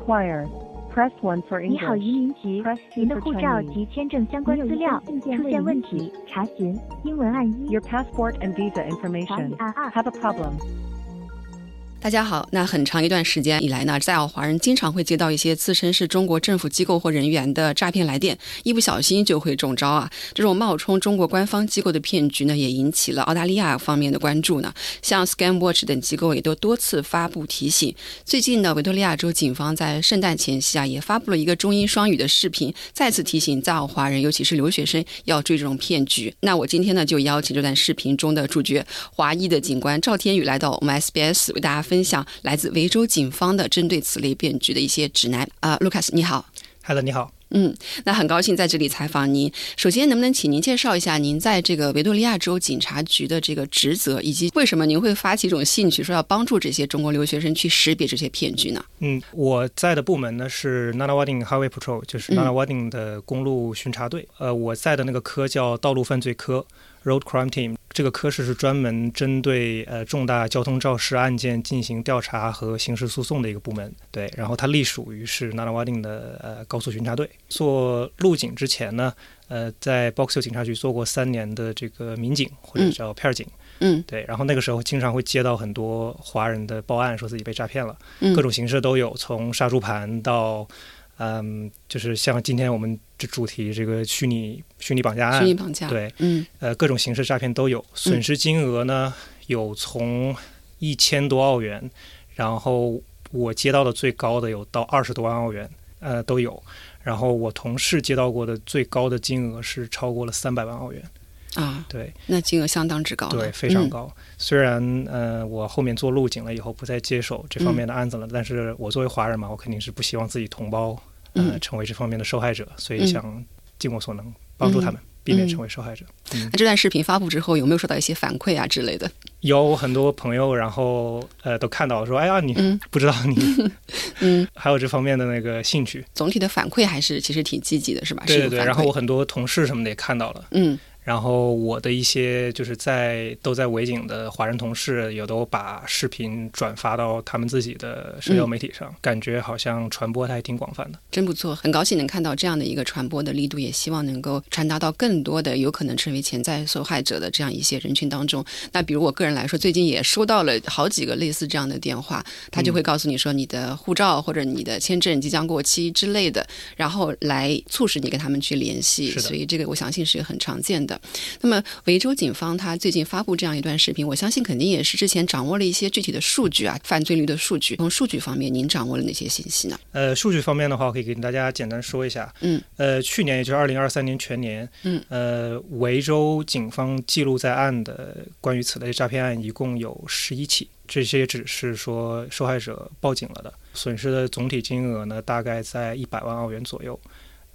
inquire. Press 1 for 你好， English. 移民局 Press，您 two 的 for 护照 Chinese. 及签证相关资料出现问题，查询英文按一， Your passport and visa 华语 information. 按二。 Have a problem. 大家好，那很长一段时间以来呢，在澳华人经常会接到一些自称是中国政府机构或人员的诈骗来电，一不小心就会中招啊！这种冒充中国官方机构的骗局呢，也引起了澳大利亚方面的关注呢。像 ScamWatch 等机构也都多次发布提醒。最近呢，维多利亚州警方在圣诞前夕啊，也发布了一个中英双语的视频，再次提醒在澳华人，尤其是留学生要注意这种骗局。那我今天呢，就邀请这段视频中的主角华裔的警官赵天宇来到我们 SBS 为大家分享来自维州警方的针对此类骗局的一些指南啊、，Lucas，你好。Hello，你好。嗯，那很高兴在这里采访您。首先，能不能请您介绍一下您在这个维多利亚州警察局的这个职责，以及为什么您会发起一种兴趣，说要帮助这些中国留学生去识别这些骗局呢？嗯，我在的部门呢是 Nanawading Highway Patrol，就是嗯 Nanawading 的公路巡查队。呃，我在的那个科叫道路犯罪科 （Road Crime Team）。这个科室是专门针对呃重大交通肇事案件进行调查和刑事诉讼的一个部门。对，然后它隶属于是 Nanawading 的呃高速巡查队。做路警之前呢，呃，在 Box Hill 警察局做过三年的这个民警或者嗯叫片儿警。嗯对，然后那个时候经常会接到很多华人的报案，说自己被诈骗了。嗯，各种形式都有，从杀猪盘到，嗯，就是像今天我们这主题这个虚拟虚拟绑架案，虚拟绑架。，对，嗯呃，各种形式诈骗都有，损失金额呢有从一千多澳元，然后我接到的最高的有到二十多万澳元，呃，都有。然后我同事接到过的最高的金额是超过了三百万澳元，啊，对那金额相当之高，对，非常嗯高。虽然呃，我后面做路警了以后不再接手这方面的案子了，但是我作为华人嘛，我肯定是不希望自己同胞呃嗯。成为这方面的受害者，所以嗯想尽我所能帮助他们，避免成为受害者。嗯。那这段视频发布之后，有没有收到一些反馈啊之类的？有很多朋友，然后呃都看到说，哎呀，你嗯。不知道你 嗯，还有这方面的那个兴趣，总体的反馈还是其实挺积极的，是吧？对对对。然后我很多同事什么的也看到了，嗯然后我的一些就是在都在维景的华人同事，也都把视频转发到他们自己的社交媒体上，感觉好像传播还挺广泛的。真不错，很高兴能看到这样的一个传播的力度，也希望能够传达到更多的有可能成为潜在受害者的这样一些人群当中。那比如我个人来说，最近也收到了好几个类似这样的电话，他就会告诉你说你的护照或者你的签证即将过期之类的，然后来促使你跟他们去联系。所以这个我相信是很常见的。那么维州警方他最近发布这样一段视频，我相信肯定也是之前掌握了一些具体的数据啊，犯罪率的数据。从数据方面，您掌握了哪些信息呢？呃，数据方面的话，我可以给大家简单说一下。嗯，呃，去年也就是二零二三年全年，嗯，呃，维州警方记录在案的关于此类诈骗案一共有十一起，这些只是说受害者报警了的，损失的总体金额呢，大概在一百万澳元左右。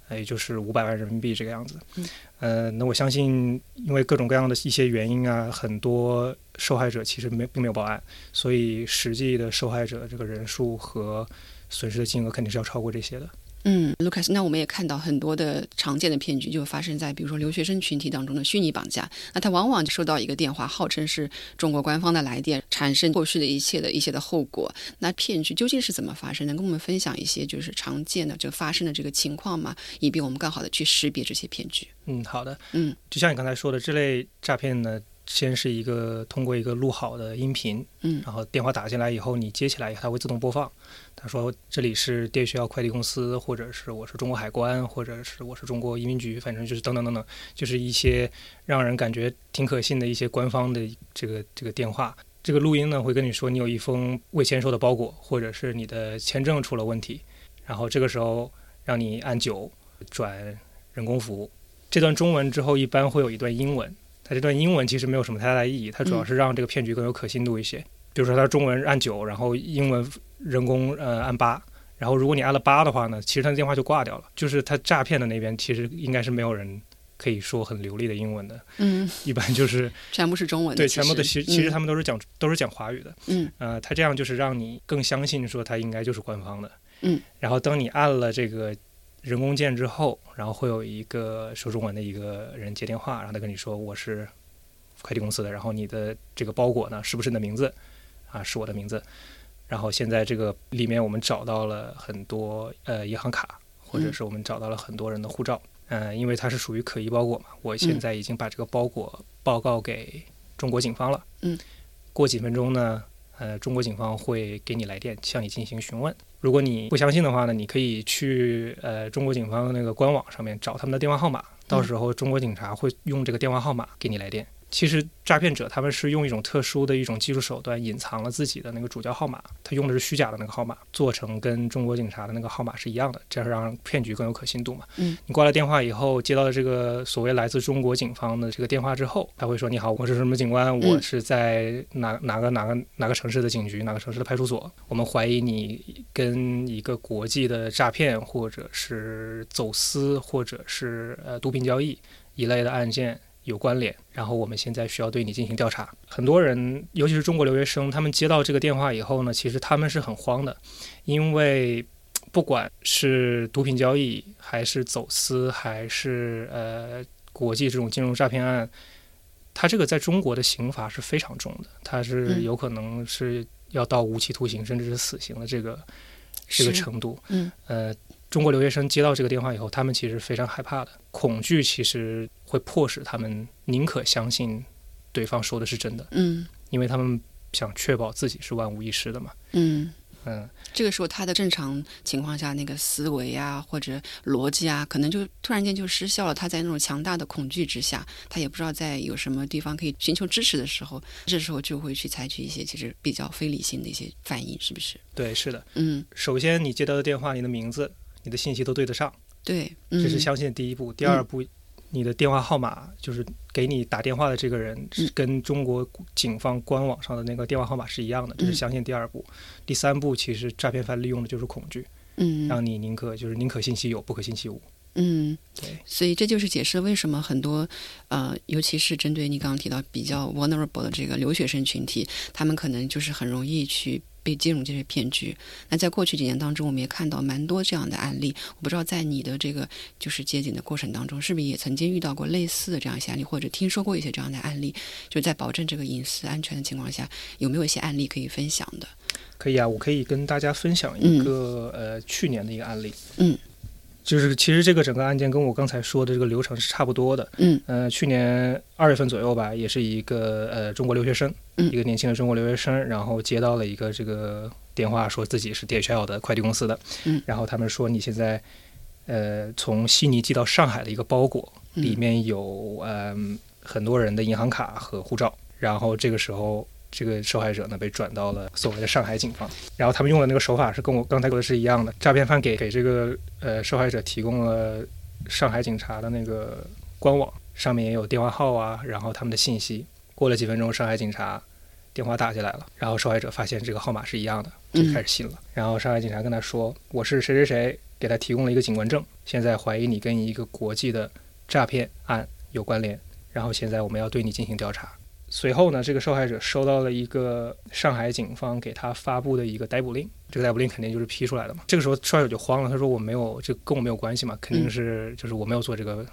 呃也就是五百万人民币这个样子，嗯，呃，那我相信，因为各种各样的一些原因啊，很多受害者其实没并没有报案，所以实际的受害者这个人数和损失的金额肯定是要超过这些的。嗯，Lucas，那我们也看到很多的常见的骗局就发生在比如说留学生群体当中的虚拟绑架。那他往往就收到一个电话，号称是中国官方的来电，产生后续的一切的一些的后果。那骗局究竟是怎么发生？能跟我们分享一些就是常见的这个发生的这个情况吗？以便我们更好的去识别这些骗局。嗯，好的。嗯，就像你刚才说的，这类诈骗呢，先是一个通过一个录好的音频，嗯然后电话打进来以后，你接起来，它会自动播放。他说这里是电学校快递公司，或者是我是中国海关，或者是我是中国移民局，反正就是等等等等，就是一些让人感觉挺可信的一些官方的这个这个电话。这个录音呢会跟你说你有一封未签收的包裹，或者是你的签证出了问题，然后这个时候让你按九转人工服务。这段中文之后一般会有一段英文，它这段英文其实没有什么太大的意义，它主要是让这个骗局更有可信度一些。比如说它中文按九，然后英文人工呃按八，然后如果你按了八的话呢，其实他的电话就挂掉了。就是他诈骗的那边其实应该是没有人可以说很流利的英文的，嗯，一般就是 全部是中文的，对全部的其其实嗯他们都是讲都是讲华语的。嗯呃，他这样就是让你更相信说他应该就是官方的。嗯，然后当你按了这个人工键之后，然后会有一个说中文的一个人接电话，然后他跟你说我是快递公司的，然后你的这个包裹呢是不是你的名字？啊，是我的名字。然后现在这个里面我们找到了很多呃银行卡，或者是我们找到了很多人的护照。嗯、因为它是属于可疑包裹嘛，我现在已经把这个包裹报告给中国警方了。嗯，过几分钟呢，呃，中国警方会给你来电，向你进行询问。如果你不相信的话呢，你可以去呃中国警方那个官网上面找他们的电话号码，到时候中国警察会用这个电话号码给你来电。其实诈骗者他们是用一种特殊的一种技术手段，隐藏了自己的那个主叫号码，他用的是虚假的那个号码，做成跟中国警察的那个号码是一样的，这样让骗局更有可信度嘛。嗯，你挂了电话以后，接到了这个所谓来自中国警方的这个电话之后，他会说：“你好，我是什么警官，我是在哪哪个哪个哪个城市的警局，哪个城市的派出所，我们怀疑你跟一个国际的诈骗或者是走私或者是呃毒品交易一类的案件。”有关联，然后我们现在需要对你进行调查。很多人，尤其是中国留学生，他们接到这个电话以后呢，其实他们是很慌的，因为不管是毒品交易，还是走私，还是呃国际这种金融诈骗案，它这个在中国的刑罚是非常重的，它是嗯有可能是要到无期徒刑甚至是死刑的这个这个程度。嗯呃，中国留学生接到这个电话以后，他们其实非常害怕的，恐惧其实会迫使他们宁可相信对方说的是真的，嗯因为他们想确保自己是万无一失的嘛。嗯。嗯，这个时候他的正常情况下那个思维啊或者逻辑啊，可能就突然间就失效了。他在那种强大的恐惧之下，他也不知道在有什么地方可以寻求支持的时候，这时候就会去采取一些其实比较非理性的一些反应，是不是？对，是的。嗯，首先，你接到的电话，你的名字、你的信息都对得上，对，嗯、这是相信的第一步。第二步，你的电话号码就是给你打电话的这个人是嗯跟中国警方官网上的那个电话号码是一样的，这是嗯。相信第二步。第三步，其实诈骗犯利用的就是恐惧，嗯。让你宁可就是宁可信其有，不可信其无。嗯，对，所以这就是解释为什么很多呃，尤其是针对你刚刚提到比较 vulnerable 的这个留学生群体，他们可能就是很容易去被接入这些骗局。那在过去几年当中，我们也看到蛮多这样的案例。我不知道在你的这个就是接警的过程当中，是不是也曾经遇到过类似的这样一些案例，或者听说过一些这样的案例？就在保证这个隐私安全的情况下，有没有一些案例可以分享的？可以啊，我可以跟大家分享一个、呃去年的一个案例。嗯，就是其实这个整个案件跟我刚才说的这个流程是差不多的。嗯呃，去年二月份左右吧，也是一个呃中国留学生，嗯一个年轻的中国留学生，然后接到了一个这个电话，说自己是 DHL 的快递公司的，嗯然后他们说你现在呃从悉尼寄到上海的一个包裹，嗯里面有嗯、很多人的银行卡和护照，然后这个时候。这个受害者呢被转到了所谓的上海警方，然后他们用的那个手法是跟我刚才说的是一样的，诈骗犯给给这个呃受害者提供了上海警察的那个官网，上面也有电话号啊，然后他们的信息。过了几分钟，上海警察电话打进来了，然后受害者发现这个号码是一样的，就嗯开始信了。然后上海警察跟他说：“我是谁谁谁，给他提供了一个警官证，现在怀疑你跟一个国际的诈骗案有关联，然后现在我们要对你进行调查。”随后呢，这个受害者收到了一个上海警方给他发布的一个逮捕令，这个逮捕令肯定就是批出来的嘛。这个时候受害者就慌了，他说：“我没有，这跟我没有关系嘛，肯定是就是我没有做这个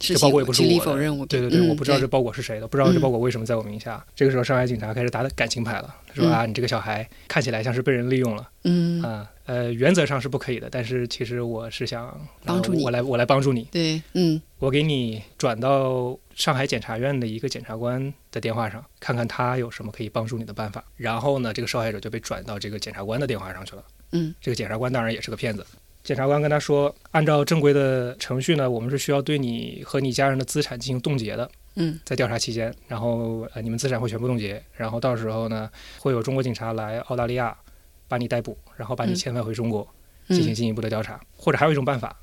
是这包裹也不是我的对对对，嗯我不知道这包裹是谁的，不知道这包裹为什么在我名下。这个时候，上海警察开始打感情牌了，他说嗯啊，你这个小孩看起来像是被人利用了嗯，啊，呃，原则上是不可以的，但是其实我是想呃帮助你我来我来帮助你，对，嗯我给你转到上海检察院的一个检察官的电话上，看看他有什么可以帮助你的办法。然后呢，这个受害者就被转到这个检察官的电话上去了。嗯这个检察官当然也是个骗子。检察官跟他说，按照正规的程序呢，我们是需要对你和你家人的资产进行冻结的。嗯在调查期间，然后呃你们资产会全部冻结，然后到时候呢会有中国警察来澳大利亚把你逮捕，然后把你嗯遣返回中国进行嗯进一步的调查。或者还有一种办法，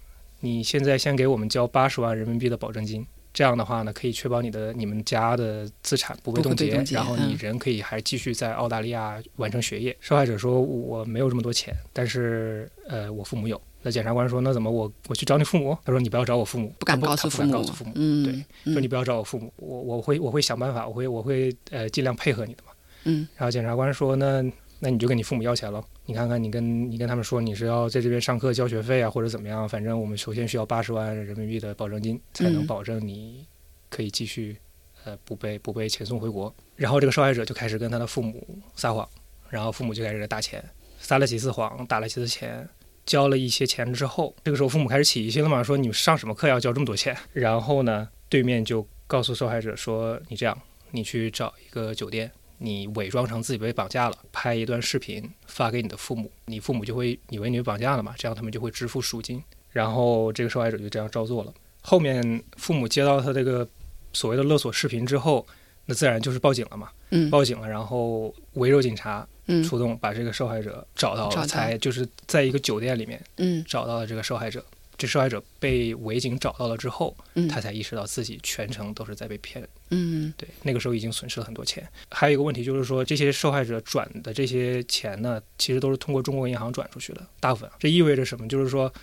你现在先给我们交八十万人民币的保证金，这样的话呢可以确保你的你们家的资产不被冻结，不会冻结然后你嗯人可以还继续在澳大利亚完成学业。受害者说我没有这么多钱，但是呃我父母有。那检察官说：“那怎么我我去找你父母？”他说：“你不要找我父母，不敢告诉父母，敢告诉父母。嗯，对，嗯说你不要找我父母，我我会我会想办法，我会我会呃尽量配合你的嘛。嗯然后检察官说，那那你就跟你父母要钱了，你看看你跟你跟他们说你是要在这边上课交学费啊，或者怎么样，反正我们首先需要八十万人民币的保证金，才能嗯保证你可以继续呃不被不被遣送回国。然后这个受害者就开始跟他的父母撒谎，然后父母就开始打钱，撒了几次谎，打了几次钱，交了一些钱之后，这个时候父母开始起疑心了嘛，说你上什么课要交这么多钱？然后呢，对面就告诉受害者说，你这样，你去找一个酒店，你伪装成自己被绑架了，拍一段视频发给你的父母，你父母就会以为你被绑架了嘛，这样他们就会支付赎金。然后这个受害者就这样照做了。后面父母接到他这个所谓的勒索视频之后，那自然就是报警了嘛。嗯报警了，然后围绕警察嗯出动，把这个受害者找到了，才就是在一个酒店里面嗯找到了这个受害者。这受害者被伪警找到了之后，嗯他才意识到自己全程都是在被骗。嗯对，那个时候已经损失了很多钱。还有一个问题就是说，这些受害者转的这些钱呢，其实都是通过中国银行转出去的，大部分。这意味着什么？就是说，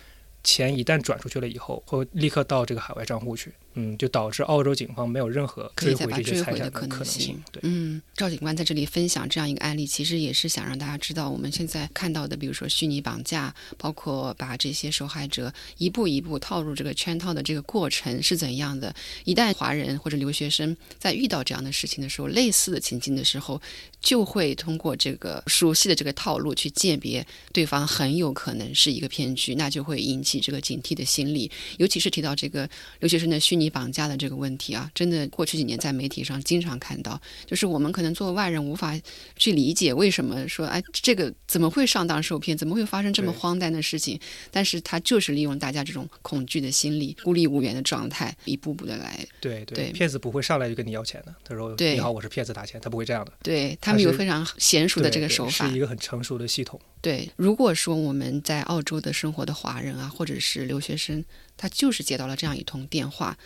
钱一旦转出去了以后，会立刻到这个海外账户去，嗯，就导致澳洲警方没有任何可以追回这再把追回些财产可能可能性。对，嗯，赵警官在这里分享这样一个案例，其实也是想让大家知道，我们现在看到的，比如说虚拟绑架，包括把这些受害者一步一步套入这个圈套的这个过程是怎样的。一旦华人或者留学生在遇到这样的事情的时候，类似的情境的时候，就会通过这个熟悉的这个套路去鉴别对方很有可能是一个骗局，那就会引起这个警惕的心理。尤其是提到这个留学生的虚拟绑架的这个问题啊，真的过去几年在媒体上经常看到，就是我们可能作为外人无法去理解为什么说哎这个怎么会上当受骗，怎么会发生这么荒诞的事情？但是他就是利用大家这种恐惧的心理、孤立无援的状态，一步步的来。对对骗子不会上来就跟你要钱的。他说：“对你好，我是骗子，打钱。”他不会这样的。对他们有非常娴熟的这个手法是，一个很成熟的系统。对，如果说我们在澳洲的生活的华人啊，或者是留学生，他就是接到了这样一通电话。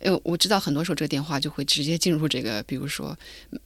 呃，我知道很多时候这个电话就会直接进入这个，比如说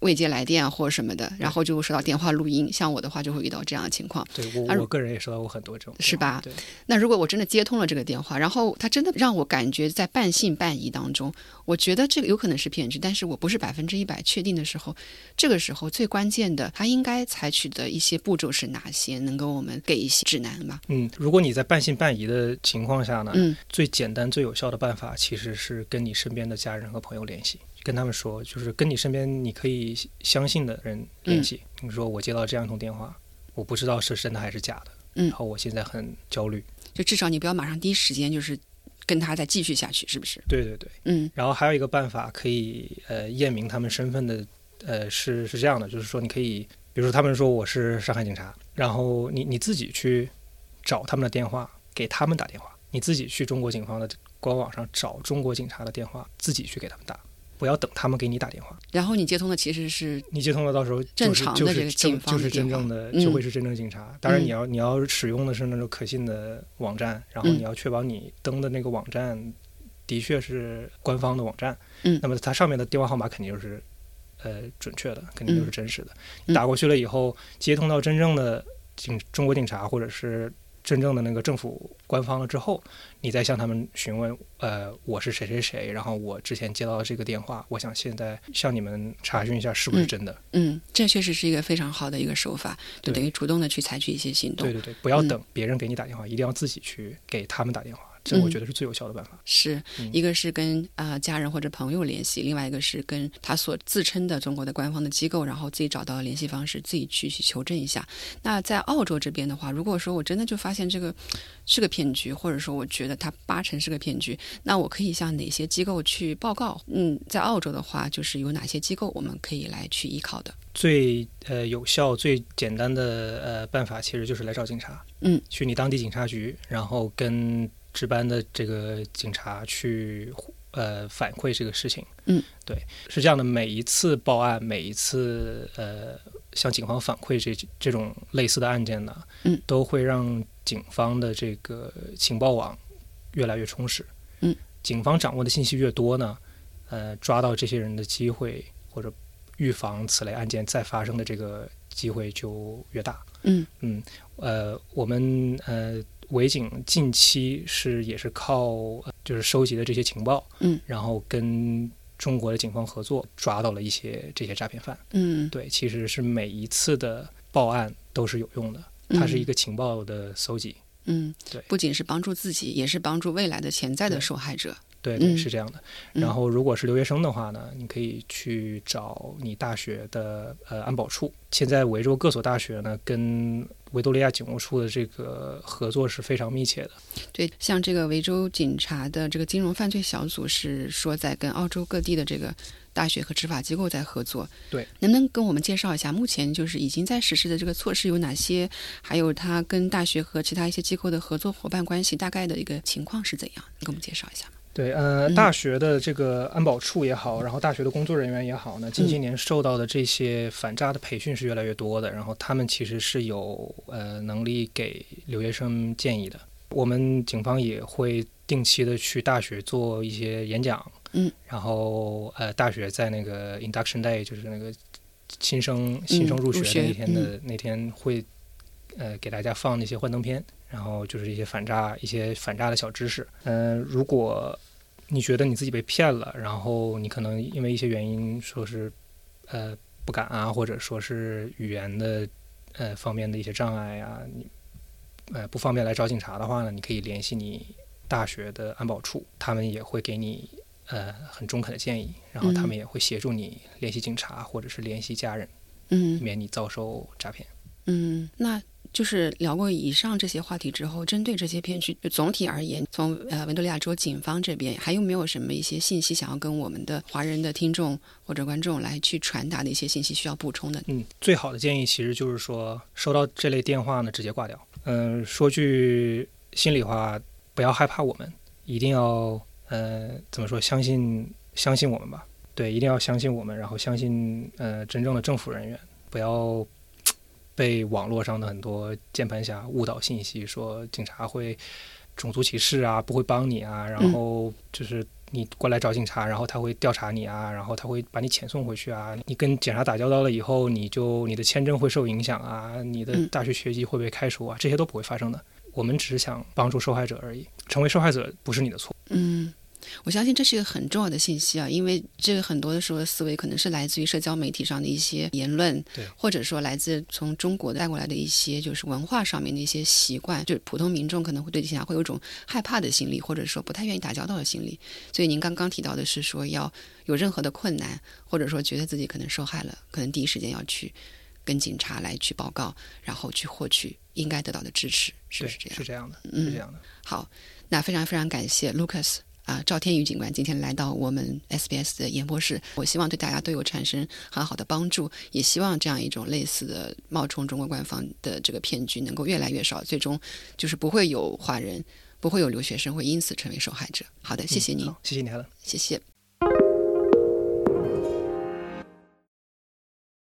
未接来电啊或者什么的，然后就会收到电话录音。像我的话就会遇到这样的情况。对我我个人也收到过很多这种，是吧对，那如果我真的接通了这个电话，然后他真的让我感觉在半信半疑当中，我觉得这个有可能是骗局，但是我不是百分之一百确定的时候，这个时候最关键的，他应该采取的一些步骤是哪些？能够我们给一些指南吗？嗯，如果你在半信半疑的情况下呢，嗯最简单、最有效的办法其实是跟你身边的家人和朋友联系，跟他们说，就是跟你身边你可以相信的人联系。你说我接到这样一通电话，我不知道是真的还是假的，嗯然后我现在很焦虑。就至少你不要马上第一时间就是跟他再继续下去，是不是？对对对，嗯然后还有一个办法可以呃验明他们身份的，呃是是这样的，就是说你可以，比如说他们说我是上海警察，然后你你自己去找他们的电话，给他们打电话，你自己去中国警方的官网上找中国警察的电话，自己去给他们打，不要等他们给你打电话。然后你接通的其实是你接通了，到时候正常的这个警方就是真正的嗯就会是真正警察。当然，嗯你要你要使用的是那种可信的网站，然后嗯你要确保你登的那个网站的确是官方的网站。嗯那么它上面的电话号码肯定就是呃准确的，肯定就是真实的。嗯打过去了以后，接通到真正的警中国警察或者是真正的那个政府官方了之后，你再向他们询问，呃，我是谁谁谁，然后我之前接到了这个电话，我想现在向你们查询一下是不是嗯真的。嗯，这确实是一个非常好的一个手法，就等于主动的去采取一些行动对。对对，不要嗯等别人给你打电话，一定要自己去给他们打电话，这我嗯觉得是最有效的办法。是嗯一个是跟啊、呃家人或者朋友联系，另外一个是跟他所自称的中国的官方的机构，然后自己找到联系方式，自己去去求证一下。那在澳洲这边的话，如果说我真的就发现这个是个骗局，或者说我觉得它八成是个骗局，那我可以向哪些机构去报告？嗯，在澳洲的话，就是有哪些机构我们可以来去依靠的？最呃有效、最简单的呃办法，其实就是来找警察。嗯，去你当地警察局，然后跟值班的这个警察去呃反馈这个事情。嗯，对，是这样的。每一次报案，每一次呃向警方反馈这这种类似的案件呢，嗯，都会让警方的这个情报网越来越充实。嗯，警方掌握的信息越多呢，呃，抓到这些人的机会或者预防此类案件再发生的这个机会就越大。嗯嗯，呃，我们呃伪警近期是也是靠、呃就是收集的这些情报，嗯，然后跟中国的警方合作，抓到了一些这些诈骗犯。嗯，对，其实是每一次的报案都是有用的，它是一个情报的搜集。嗯，对不仅是帮助自己，也是帮助未来的潜在的受害者。对对，嗯是这样的。嗯然后如果是留学生的话呢，你可以去找你大学的呃安保处。现在维州各所大学呢，跟维多利亚警务处的这个合作是非常密切的。对，像这个维州警察的这个金融犯罪小组是说在跟澳洲各地的这个大学和执法机构在合作。对，能不能跟我们介绍一下目前就是已经在实施的这个措施有哪些？还有它跟大学和其他一些机构的合作伙伴关系大概的一个情况是怎样？你给我们介绍一下吗？对，呃，嗯。大学的这个安保处也好，然后大学的工作人员也好呢，近些年受到的这些反诈的培训是越来越多的，然后他们其实是有呃能力给留学生建议的。我们警方也会定期的去大学做一些演讲，嗯，然后呃，大学在那个 induction day，就是那个新生新生入学那天的、那天会呃给大家放那些幻灯片，然后就是一些反诈一些反诈的小知识。嗯、如果你觉得你自己被骗了，然后你可能因为一些原因说是呃不敢啊，或者说是语言的呃方面的一些障碍啊、你呃不方便来找警察的话呢，你可以联系你大学的安保处，他们也会给你呃很中肯的建议，然后他们也会协助你联系警察或者是联系家人，嗯免你遭受诈骗。嗯，那就是聊过以上这些话题之后，针对这些片区，就总体而言，从呃维多利亚州警方这边，还有没有什么一些信息想要跟我们的华人的听众或者观众来去传达的一些信息需要补充的？嗯，最好的建议其实就是说，收到这类电话呢，直接挂掉。嗯、说句心里话，不要害怕我们，一定要呃怎么说，相信相信我们吧。对，一定要相信我们，然后相信呃真正的政府人员，不要被网络上的很多键盘侠误导信息，说警察会种族歧视啊，不会帮你啊，然后就是你过来找警察，然后他会调查你啊，然后他会把你遣送回去啊。你跟警察打交道了以后，你就你的签证会受影响啊，你的嗯大学学籍会被开除啊，这些都不会发生的。我们只是想帮助受害者而已，成为受害者不是你的错。嗯，我相信这是一个很重要的信息啊，因为这个很多的时候的思维可能是来自于社交媒体上的一些言论，对或者说来自从中国带过来的一些就是文化上面的一些习惯，就是普通民众可能会对警察会有一种害怕的心理，或者说不太愿意打交道的心理。所以您刚刚提到的是说要有任何的困难，或者说觉得自己可能受害了，可能第一时间要去跟警察来去报告，然后去获取应该得到的支持，是不是这样？是这样的，嗯是这样的。好，那非常非常感谢 Lucas 啊、赵天宇警官今天来到我们 SBS 的演播室，我希望对大家都有产生很好的帮助，也希望这样一种类似的冒充中国官方的这个骗局能够越来越少，最终就是不会有华人，不会有留学生会因此成为受害者。好的，谢谢您，好，谢谢你，Helen。谢谢。